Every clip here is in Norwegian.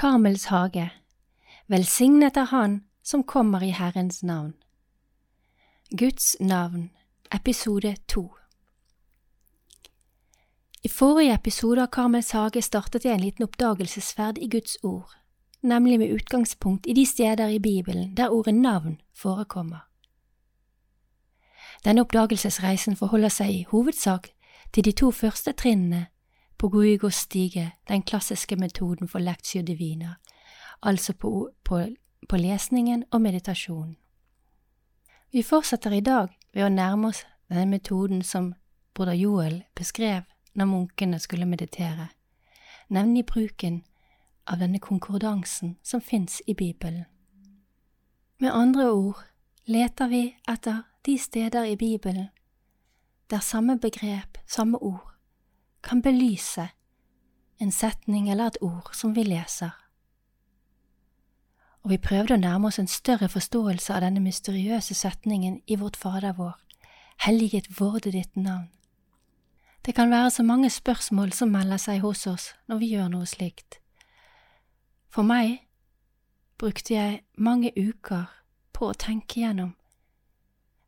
Karmels hage, velsignet er Han som kommer i Herrens navn. Guds navn, episode to I forrige episode av Karmels hage startet jeg en liten oppdagelsesferd i Guds ord, nemlig med utgangspunkt i de steder i Bibelen der ordet navn forekommer. Denne oppdagelsesreisen forholder seg i hovedsak til de to første trinnene på Guigos stige, den klassiske metoden for lectio divina, altså på, på, på lesningen og meditasjonen. Vi fortsetter i dag ved å nærme oss denne metoden som broder Joel beskrev når munkene skulle meditere, nemlig bruken av denne konkordansen som fins i Bibelen. Med andre ord leter vi etter de steder i Bibelen der samme begrep, samme ord, kan belyse en setning eller et ord som vi leser. Og vi prøvde å nærme oss en større forståelse av denne mysteriøse setningen i vårt Fader vår, helliget vorde ditt navn. Det kan være så mange spørsmål som melder seg hos oss når vi gjør noe slikt. For meg brukte jeg mange uker på å tenke gjennom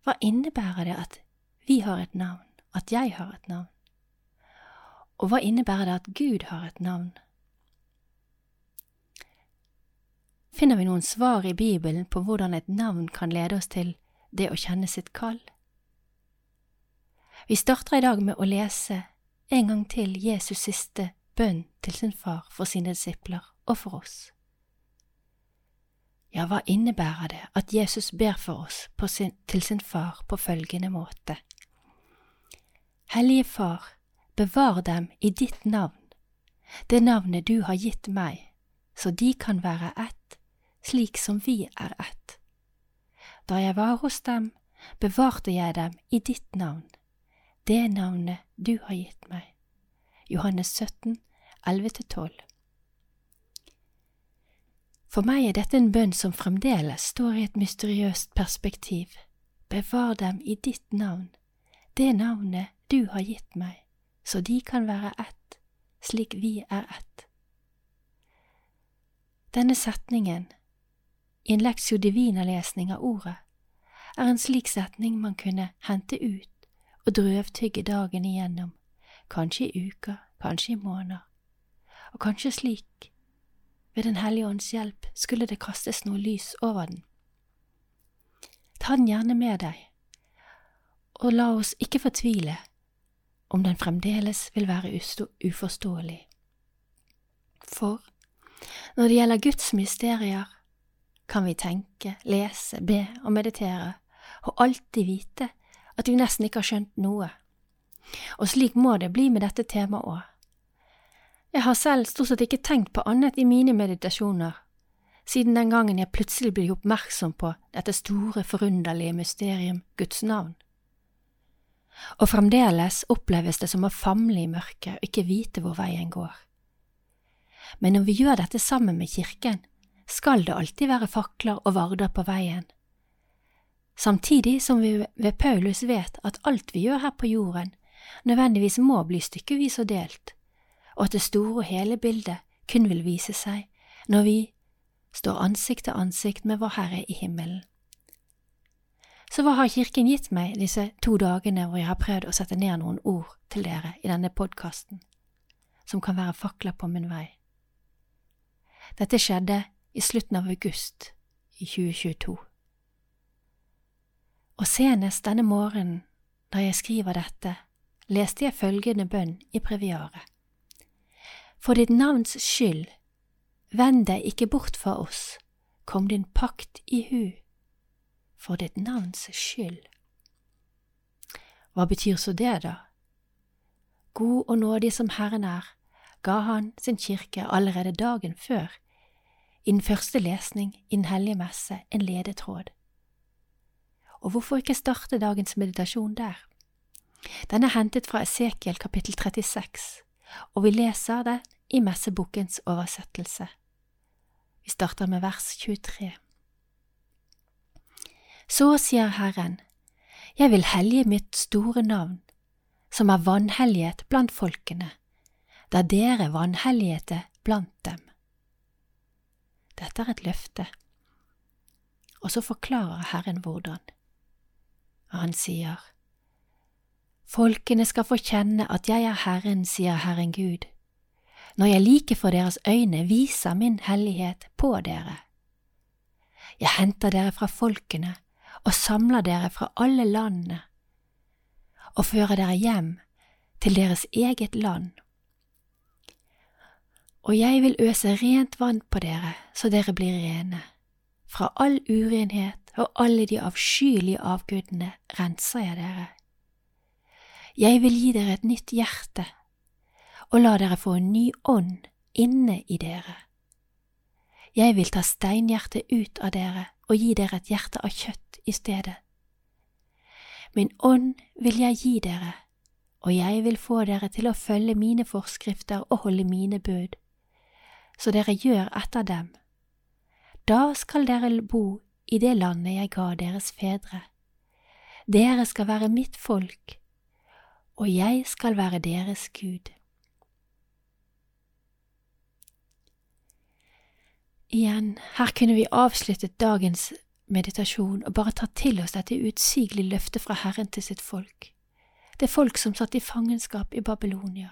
hva innebærer det at vi har et navn, at jeg har et navn? Og hva innebærer det at Gud har et navn? Finner vi noen svar i Bibelen på hvordan et navn kan lede oss til det å kjenne sitt kall? Vi starter i dag med å lese en gang til Jesus' siste bønn til sin far for sine disipler og for oss. Ja, hva innebærer det at Jesus ber for oss sin, til sin far på følgende måte? Hellige Far, bevar dem i ditt navn, det navnet du har gitt meg, så de kan være ett, slik som vi er ett. Da jeg var hos dem, bevarte jeg dem i ditt navn, det navnet du har gitt meg. Johannes 17, 11–12 For meg er dette en bønn som fremdeles står i et mysteriøst perspektiv. Bevar dem i ditt navn, det navnet du har gitt meg så de kan være ett, slik vi er ett. Denne setningen, i en leksio divina-lesning av ordet, er en slik setning man kunne hente ut og drøvtygge dagen igjennom, kanskje i uker, kanskje i måneder, og kanskje slik, ved Den hellige ånds hjelp, skulle det kastes noe lys over den. Ta den gjerne med deg, og la oss ikke fortvile om den fremdeles vil være uforståelig. For når det gjelder Guds mysterier, kan vi tenke, lese, be og meditere, og alltid vite at vi nesten ikke har skjønt noe. Og slik må det bli med dette temaet òg. Jeg har selv stort sett ikke tenkt på annet i mine meditasjoner, siden den gangen jeg plutselig ble oppmerksom på dette store, forunderlige mysterium Guds navn og fremdeles oppleves det som å famle i mørket og ikke vite hvor veien går. Men når vi gjør dette sammen med kirken, skal det alltid være fakler og varder på veien. Samtidig som vi ved Paulus vet at alt vi gjør her på jorden, nødvendigvis må bli stykkevis og delt, og at det store og hele bildet kun vil vise seg når vi står ansikt til ansikt med Vår Herre i himmelen. Så hva har Kirken gitt meg disse to dagene hvor jeg har prøvd å sette ned noen ord til dere i denne podkasten, som kan være fakler på min vei? Dette skjedde i slutten av august i 2022. Og senest denne morgenen, da jeg skriver dette, leste jeg følgende bønn i breviaret. For ditt navns skyld, vend deg ikke bort fra oss, kom din pakt i hu for ditt navns skyld. Hva betyr så det, da? God og nådig som Herren er, ga Han sin kirke allerede dagen før, i den første lesning i Den hellige messe, en ledetråd. Og hvorfor ikke starte dagens meditasjon der? Den er hentet fra Esekiel kapittel 36, og vi leser det i messebokens oversettelse. Vi starter med vers 23. Så sier Herren, jeg vil hellige mitt store navn, som er vanhellighet blant folkene, der dere vanhelligete blant dem. Dette er et løfte. Og så forklarer Herren hvordan. Han sier, Folkene skal få kjenne at jeg er Herren, sier Herren Gud, når jeg like for deres øyne viser min hellighet på dere. Jeg henter dere fra folkene og samler dere fra alle landene og fører dere hjem til deres eget land. Og jeg vil øse rent vann på dere så dere blir rene. Fra all urenhet og alle de avskyelige avgudene renser jeg dere. Jeg vil gi dere et nytt hjerte og la dere få en ny ånd inne i dere. Jeg vil ta steinhjertet ut av dere og gi dere et hjerte av kjøtt i stedet. Min ånd vil jeg gi dere, og jeg vil få dere til å følge mine forskrifter og holde mine bud, så dere gjør etter dem. Da skal dere bo i det landet jeg ga deres fedre. Dere skal være mitt folk, og jeg skal være deres Gud. Igjen, her kunne vi avsluttet dagens meditasjon og bare tatt til oss dette utsigelige løftet fra Herren til sitt folk, det folk som satt i fangenskap i Babylonia,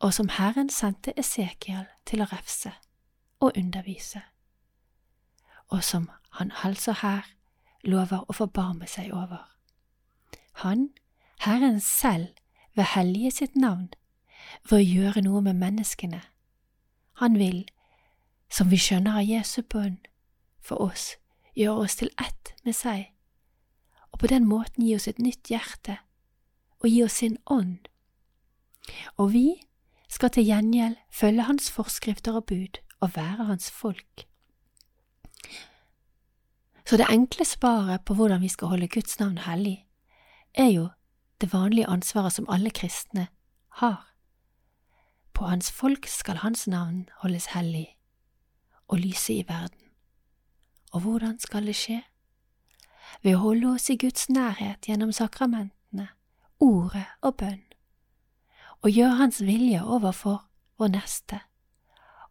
og som Herren sendte Esekiel til å refse og undervise, og som han altså her lover å forbarme seg over. Han, Herren selv, vil hellige sitt navn ved å gjøre noe med menneskene han vil, som vi skjønner av Jesu bønn, for oss gjøre oss til ett med seg, og på den måten gi oss et nytt hjerte og gi oss sin ånd. Og vi skal til gjengjeld følge hans forskrifter og bud og være hans folk. Så det enkle svaret på hvordan vi skal holde Guds navn hellig, er jo det vanlige ansvaret som alle kristne har. På hans folk skal hans navn holdes hellig og lyse i verden. Og hvordan skal det skje? Ved å holde oss i Guds nærhet gjennom sakramentene, ordet og bønn, og gjøre Hans vilje overfor vår neste,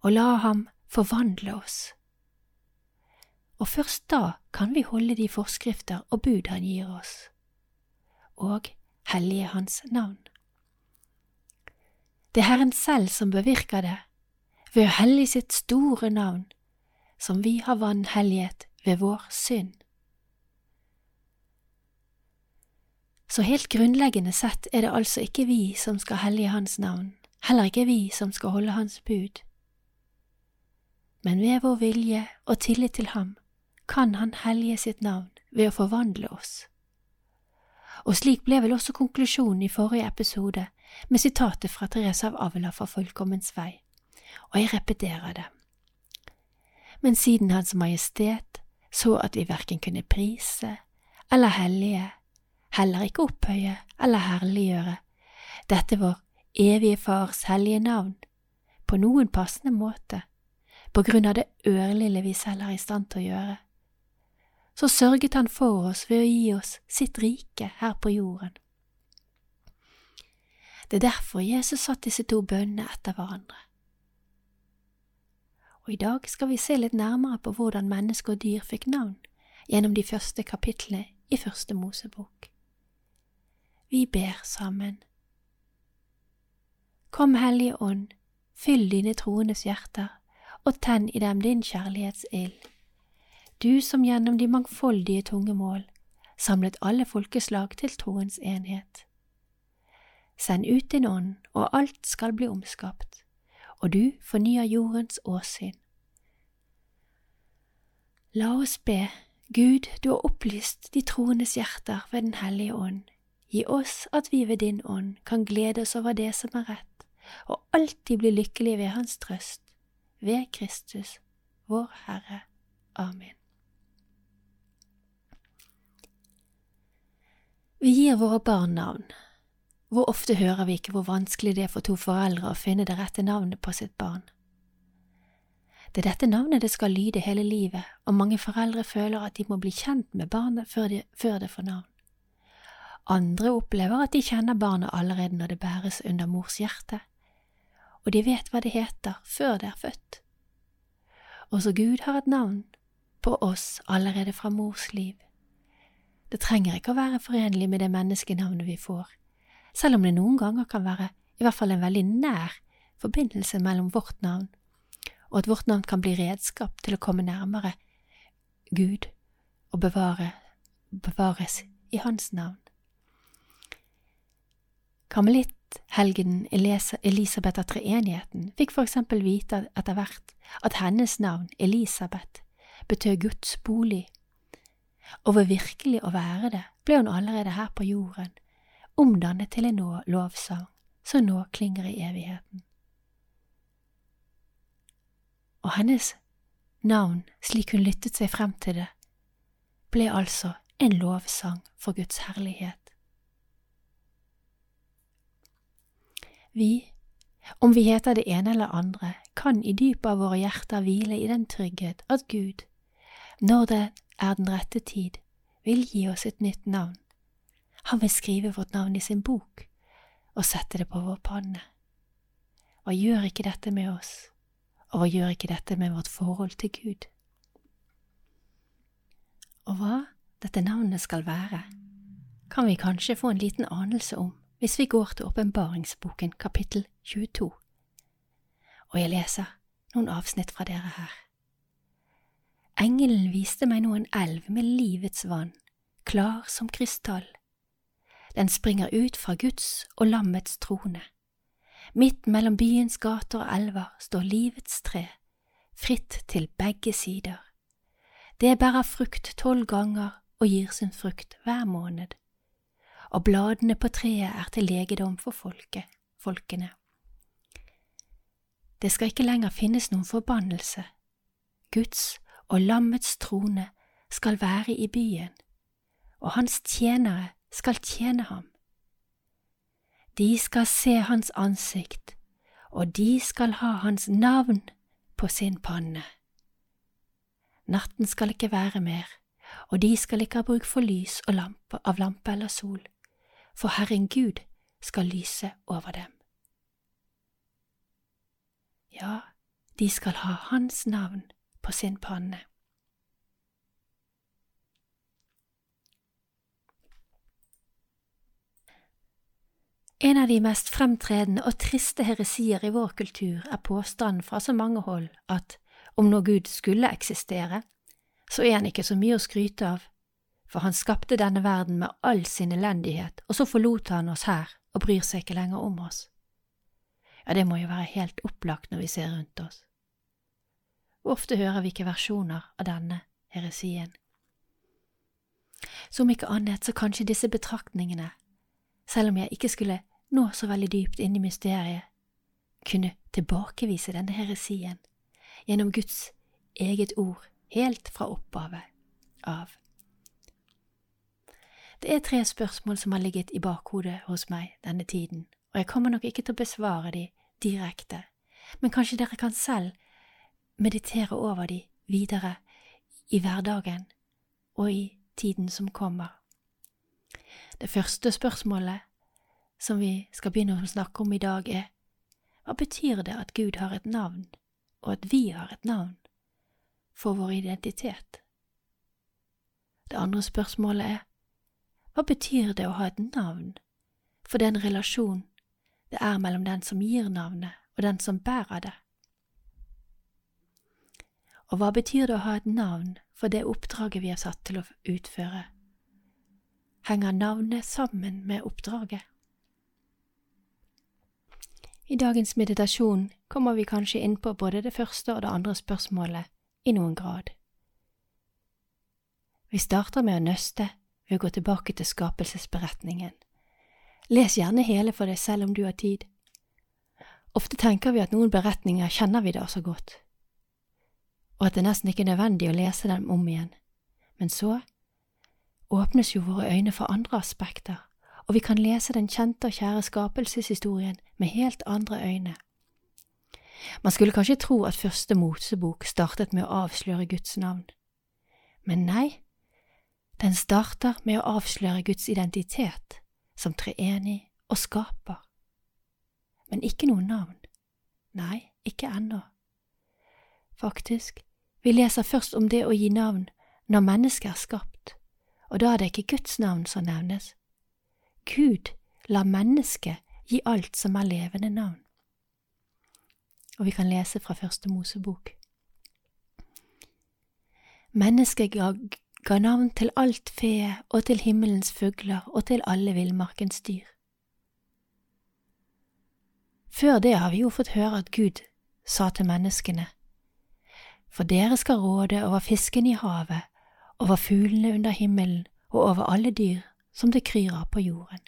og la Ham forvandle oss. Og først da kan vi holde de forskrifter og bud Han gir oss, og hellige Hans navn. Det er Herren selv som bevirker det, ved å hellige sitt store navn, som vi har vanhelliget ved vår synd. Så helt grunnleggende sett er det altså ikke vi som skal hellige Hans navn, heller ikke vi som skal holde Hans bud. Men ved vår vilje og tillit til Ham kan Han hellige sitt navn ved å forvandle oss. Og slik ble vel også konklusjonen i forrige episode med sitatet fra Therese av Avila fra Fullkommens vei, og jeg repeterer det. Men siden Hans Majestet så at vi verken kunne prise eller hellige, heller ikke opphøye eller herliggjøre, dette vår evige Fars hellige navn, på noen passende måte, på grunn av det ørlille vi selv er i stand til å gjøre, så sørget han for oss ved å gi oss sitt rike her på jorden. Det er derfor Jesus satt disse to bønnene etter hverandre. Og i dag skal vi se litt nærmere på hvordan mennesker og dyr fikk navn gjennom de første kapitlene i Første Mosebok. Vi ber sammen. Kom, Hellige Ånd, fyll dine troendes hjerter og tenn i dem din kjærlighetsild. Du som gjennom de mangfoldige tungemål samlet alle folkeslag til troens enhet. Send ut din ånd, og alt skal bli omskapt, og du fornyer jordens åsyn. La oss be, Gud, du har opplyst de troendes hjerter ved Den hellige ånd. Gi oss at vi ved din ånd kan glede oss over det som er rett, og alltid bli lykkelige ved Hans trøst, ved Kristus, vår Herre. Amen. Vi gir våre barn navn. Hvor ofte hører vi ikke hvor vanskelig det er for to foreldre å finne det rette navnet på sitt barn? Det er dette navnet det skal lyde hele livet, og mange foreldre føler at de må bli kjent med barnet før, de, før det får navn. Andre opplever at de kjenner barnet allerede når det bæres under mors hjerte, og de vet hva det heter før det er født. Også Gud har et navn på oss allerede fra mors liv. Det trenger ikke å være forenlig med det menneskenavnet vi får, selv om det noen ganger kan være i hvert fall en veldig nær forbindelse mellom vårt navn, og at vårt navn kan bli redskap til å komme nærmere Gud og bevare, bevares i Hans navn. Karmelitthelgenen Elisabeth av treenigheten fikk for eksempel vite etter hvert at hennes navn, Elisabeth, betød Guds bolig, og ved virkelig å være det ble hun allerede her på jorden omdannet til en lovsang som nå klinger i evigheten. Og hennes navn, slik hun lyttet seg frem til det, ble altså en lovsang for Guds herlighet. Vi, om vi heter det ene eller andre, kan i dypet av våre hjerter hvile i den trygghet at Gud, når det er den rette tid, vil gi oss et nytt navn. Han vil skrive vårt navn i sin bok og sette det på vår panne. Hva gjør ikke dette med oss, og hva gjør ikke dette med vårt forhold til Gud? Og hva dette navnet skal være, kan vi kanskje få en liten anelse om hvis vi går til åpenbaringsboken kapittel 22, og jeg leser noen avsnitt fra dere her. Engelen viste meg nå en elv med livets vann, klar som krystall. Den springer ut fra Guds og lammets trone. Midt mellom byens gater og elver står livets tre, fritt til begge sider. Det bærer frukt tolv ganger og gir sin frukt hver måned, og bladene på treet er til legedom for folket, folkene. Det skal ikke lenger finnes noen forbannelse. Guds og lammets trone skal være i byen, og hans tjenere skal tjene ham. De skal se hans ansikt, og de skal ha hans navn på sin panne. Natten skal ikke være mer, og de skal ikke ha bruk for lys lampe av lampe eller sol, for Herren Gud skal lyse over dem. Ja, de skal ha Hans navn på sin panne. En av de mest fremtredende og triste heresier i vår kultur er påstanden fra så mange hold at om nå Gud skulle eksistere, så er han ikke så mye å skryte av, for han skapte denne verden med all sin elendighet, og så forlot han oss her og bryr seg ikke lenger om oss. Ja, det må jo være helt opplagt når vi ser rundt oss. ofte hører vi ikke versjoner av denne heresien. Som ikke annet så kanskje disse betraktningene, selv om jeg ikke skulle nå så veldig dypt inn i mysteriet, kunne tilbakevise denne heresien gjennom Guds eget ord helt fra opphavet av. Det er tre spørsmål som har ligget i bakhodet hos meg denne tiden, og jeg kommer nok ikke til å besvare de direkte, men kanskje dere kan selv meditere over de videre i hverdagen og i tiden som kommer. Det første spørsmålet som vi skal begynne å snakke om i dag, er hva betyr det at Gud har et navn, og at vi har et navn? for vår identitet. Det andre spørsmålet er hva betyr det å ha et navn for den relasjon det er mellom den som gir navnet og den som bærer det? Og hva betyr det å ha et navn for det oppdraget vi er satt til å utføre? Henger navnet sammen med oppdraget? I dagens meditasjon kommer vi kanskje inn på både det første og det andre spørsmålet i noen grad. Vi starter med å nøste ved å gå tilbake til skapelsesberetningen. Les gjerne hele for deg selv om du har tid. Ofte tenker vi at noen beretninger kjenner vi da så godt, og at det nesten ikke er nødvendig å lese dem om igjen, men så åpnes jo våre øyne for andre aspekter, og vi kan lese den kjente og kjære skapelseshistorien med helt andre øyne. Man skulle kanskje tro at første Mosebok startet med å avsløre Guds navn, men nei, den starter med å avsløre Guds identitet som treenig og skaper. Men ikke noe navn. Nei, ikke ennå. Faktisk, Vi leser først om det å gi navn når mennesket er skapt, og da er det ikke Guds navn som nevnes. Gud lar mennesket gi alt som er levende navn. Og vi kan lese fra Første Mosebok. Mennesket ga, ga navn til alt fe og til himmelens fugler og til alle villmarkens dyr. Før det har vi jo fått høre at Gud sa til menneskene, For dere skal råde over fisken i havet, over fuglene under himmelen og over alle dyr som det kryr av på jorden.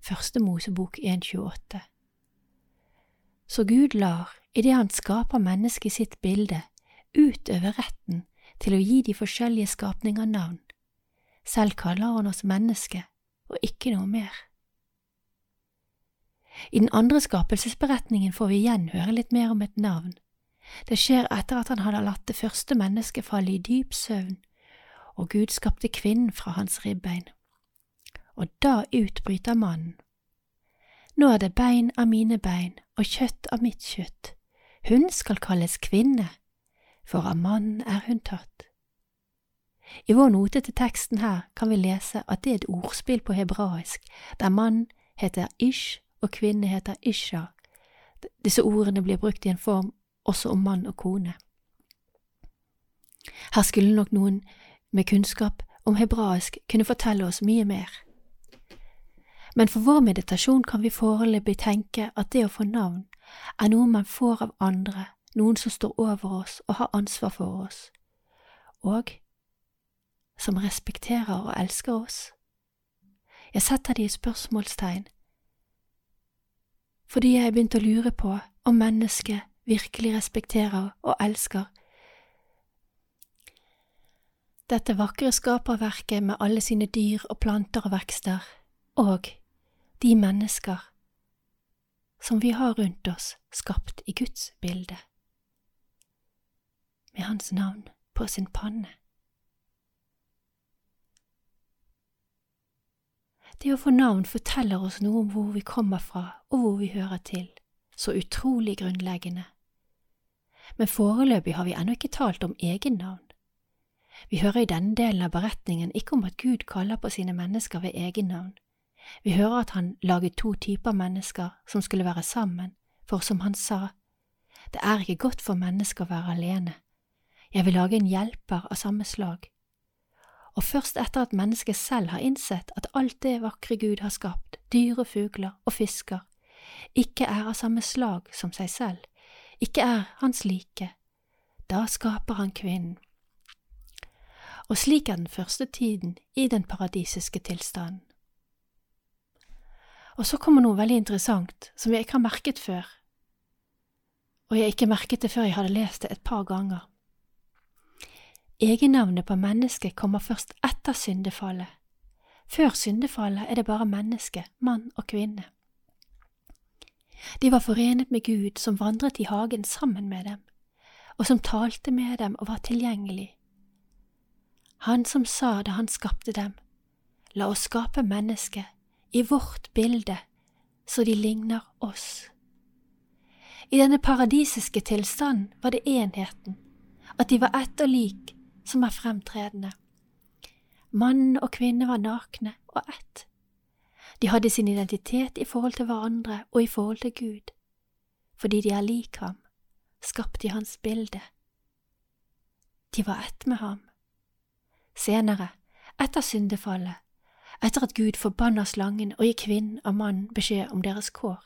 Første Mosebok 1.28 Så Gud lar, idet han skaper mennesket i sitt bilde, utøve retten til å gi de forskjellige skapninger navn. Selv kaller han oss menneske, og ikke noe mer. I den andre skapelsesberetningen får vi igjen høre litt mer om et navn. Det skjer etter at han hadde latt det første mennesket falle i dyp søvn, og Gud skapte kvinnen fra hans ribbein. Og da utbryter mannen. Nå er det bein av mine bein og kjøtt av mitt kjøtt. Hun skal kalles kvinne, for av mannen er hun tatt. I vår note til teksten her kan vi lese at det er et ordspill på hebraisk, der mann heter ish og kvinne heter isha. Disse ordene blir brukt i en form også om mann og kone. Her skulle nok noen med kunnskap om hebraisk kunne fortelle oss mye mer. Men for vår meditasjon kan vi foreløpig tenke at det å få navn er noe man får av andre, noen som står over oss og har ansvar for oss, og som respekterer og elsker oss. Jeg setter det i spørsmålstegn, fordi jeg begynte å lure på om mennesket virkelig respekterer og elsker dette vakre skaperverket med alle sine dyr og planter og vekster, og de mennesker som vi har rundt oss, skapt i Guds bilde, med Hans navn på sin panne. Det å få navn forteller oss noe om hvor vi kommer fra og hvor vi hører til, så utrolig grunnleggende. Men foreløpig har vi ennå ikke talt om egen navn. Vi hører i denne delen av beretningen ikke om at Gud kaller på sine mennesker ved egennavn. Vi hører at han laget to typer mennesker som skulle være sammen, for som han sa, det er ikke godt for mennesker å være alene. Jeg vil lage en hjelper av samme slag. Og først etter at mennesket selv har innsett at alt det vakre Gud har skapt, dyr og fugler og fisker, ikke er av samme slag som seg selv, ikke er hans like, da skaper han kvinnen og slik er den første tiden i den paradisiske tilstanden. Og så kommer noe veldig interessant som jeg ikke har merket før, og jeg ikke merket det før jeg hadde lest det et par ganger. Egennavnet på mennesket kommer først etter syndefallet. Før syndefallet er det bare menneske, mann og kvinne. De var forenet med Gud som vandret i hagen sammen med dem, og som talte med dem og var tilgjengelig han som sa da han skapte dem, la oss skape mennesket i vårt bilde, så de ligner oss. I denne paradisiske tilstanden var det enheten, at de var ett og lik, som er fremtredende. Mann og kvinne var nakne og ett. De hadde sin identitet i forhold til hverandre og i forhold til Gud. Fordi de er lik ham, skapt i hans bilde. De var ett med ham senere, etter syndefallet, etter at Gud forbanner slangen og gir kvinnen og mannen beskjed om deres kår.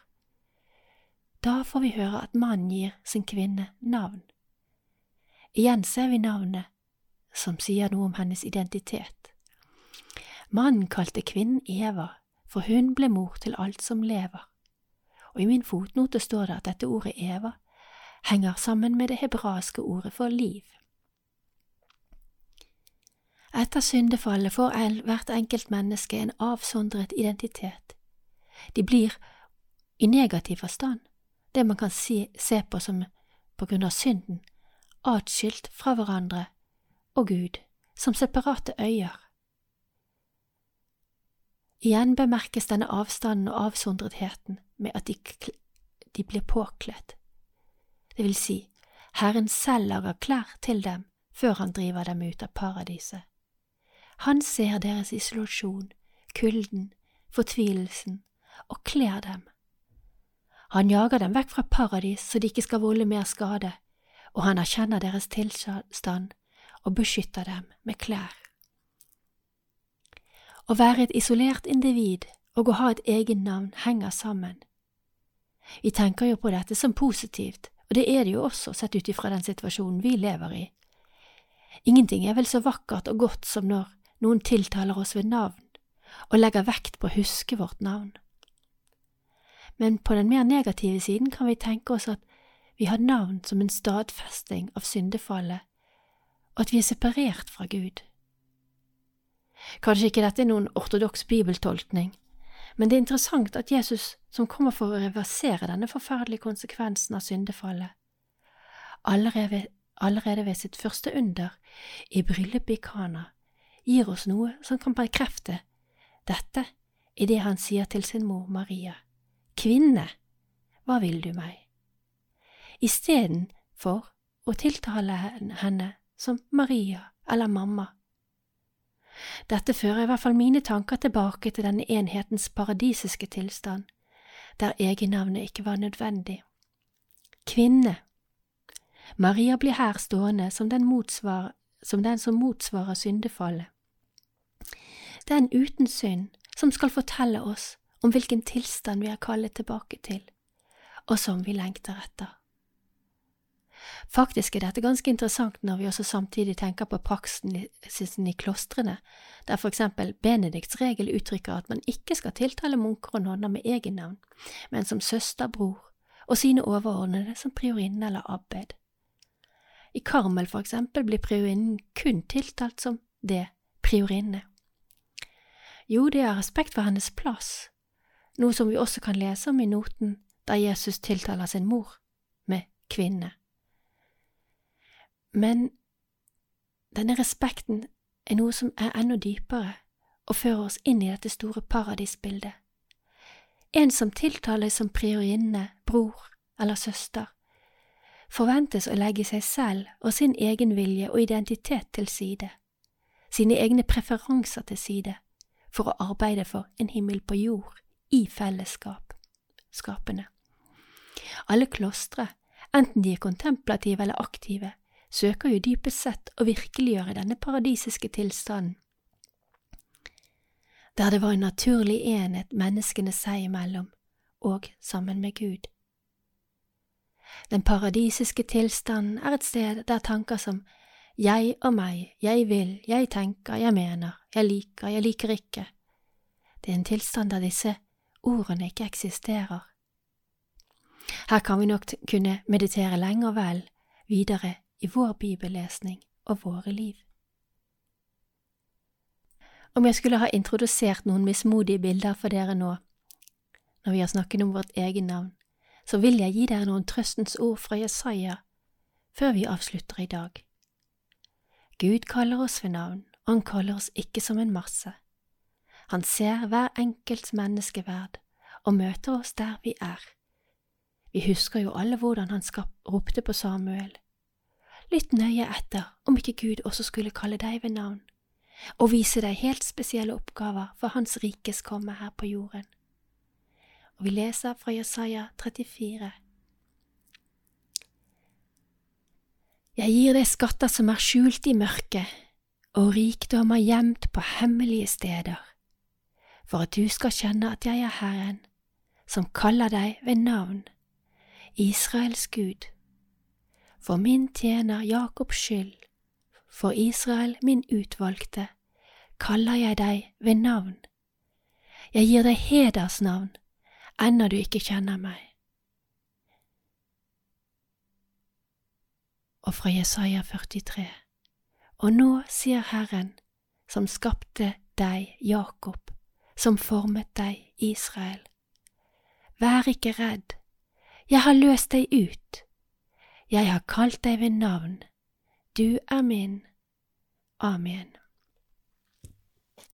Da får vi høre at mannen gir sin kvinne navn. Igjen ser vi navnet, som sier noe om hennes identitet. Mannen kalte kvinnen Eva, for hun ble mor til alt som lever. Og i min fotnote står det at dette ordet Eva henger sammen med det hebraiske ordet for liv. Etter syndefallet får hvert enkelt menneske en avsondret identitet. De blir, i negativ forstand, det man kan se, se på som på grunn av synden, atskilt fra hverandre og Gud, som separate øyer. Igjen bemerkes denne avstanden og avsondretheten med at de, de blir påkledd. Det vil si, Herren selv lager klær til dem før han driver dem ut av paradiset. Han ser deres isolasjon, kulden, fortvilelsen, og kler dem. Han jager dem vekk fra paradis så de ikke skal volde mer skade, og han erkjenner deres tilstand og beskytter dem med klær. Å være et isolert individ og å ha et eget navn henger sammen. Vi tenker jo på dette som positivt, og det er det jo også sett ut ifra den situasjonen vi lever i. Ingenting er vel så vakkert og godt som når noen tiltaler oss ved navn og legger vekt på å huske vårt navn. Men på den mer negative siden kan vi tenke oss at vi har navn som en stadfesting av syndefallet, og at vi er separert fra Gud. Kanskje ikke dette er noen ortodoks bibeltolkning, men det er interessant at Jesus, som kommer for å reversere denne forferdelige konsekvensen av syndefallet, allerede, ved sitt første under, i bryllupet i Kana, gir oss noe som kan bekrefte dette i det han sier til sin mor Maria. Kvinne, hva vil du meg? Istedenfor å tiltale henne som Maria eller mamma dette fører i hvert fall mine tanker tilbake til denne enhetens paradisiske tilstand, der egennavnet ikke var nødvendig. Kvinne Maria blir her stående som den, motsvar, som, den som motsvarer syndefallet. Den uten synd som skal fortelle oss om hvilken tilstand vi er kallet tilbake til, og som vi lengter etter. Faktisk er dette ganske interessant når vi også samtidig tenker på praksisen i klostrene, der for eksempel Benedikts regel uttrykker at man ikke skal tiltale munker og nonner med egennavn, men som søster, bror og sine overordnede som priorinne eller abbed. I Karmel, for eksempel, blir priorinnen kun tiltalt som det, priorinne. Jo, det er respekt for hennes plass, noe som vi også kan lese om i noten der Jesus tiltaler sin mor med kvinne. Men denne respekten er noe som er enda dypere og fører oss inn i dette store paradisbildet. En som tiltales som priorinne, bror eller søster, forventes å legge seg selv og sin egen vilje og identitet til side, sine egne preferanser til side, for å arbeide for en himmel på jord i fellesskap, skapene. Alle klostre, enten de er kontemplative eller aktive, søker jo dypest sett å virkeliggjøre denne paradisiske tilstanden, der det var en naturlig enhet menneskene seg imellom, og sammen med Gud. Den paradisiske tilstanden er et sted der tanker som jeg og meg, jeg vil, jeg tenker, jeg mener, jeg liker, jeg liker ikke, det er en tilstand der disse ordene ikke eksisterer. Her kan vi nok kunne meditere lenge og vel videre i vår bibellesning og våre liv. Om jeg skulle ha introdusert noen mismodige bilder for dere nå, når vi har snakket om vårt eget navn, så vil jeg gi dere noen trøstens ord fra Jesaja før vi avslutter i dag. Gud kaller oss ved navn, og han kaller oss ikke som en masse. Han ser hver enkelts menneskeverd og møter oss der vi er. Vi husker jo alle hvordan han ropte på Samuel, Lytt nøye etter om ikke Gud også skulle kalle deg ved navn, og vise deg helt spesielle oppgaver for Hans rikes komme her på jorden. Og vi leser fra Jesaja 34. Jeg gir deg skatter som er skjult i mørket, og rikdommer gjemt på hemmelige steder, for at du skal kjenne at jeg er Herren, som kaller deg ved navn, Israels Gud for min tjener Jakobs skyld, for Israel min utvalgte, kaller jeg deg ved navn. Jeg gir deg hedersnavn, ennå du ikke kjenner meg. Og fra Jesaja 43. Og nå sier Herren, som skapte deg, Jakob, som formet deg, Israel. Vær ikke redd, jeg har løst deg ut jeg har kalt deg ved navn, du er min. Amen.